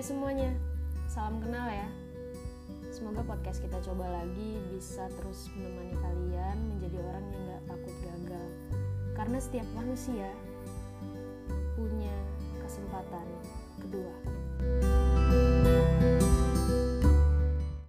Hai semuanya, salam kenal ya. Semoga podcast kita coba lagi bisa terus menemani kalian menjadi orang yang gak takut gagal. Karena setiap manusia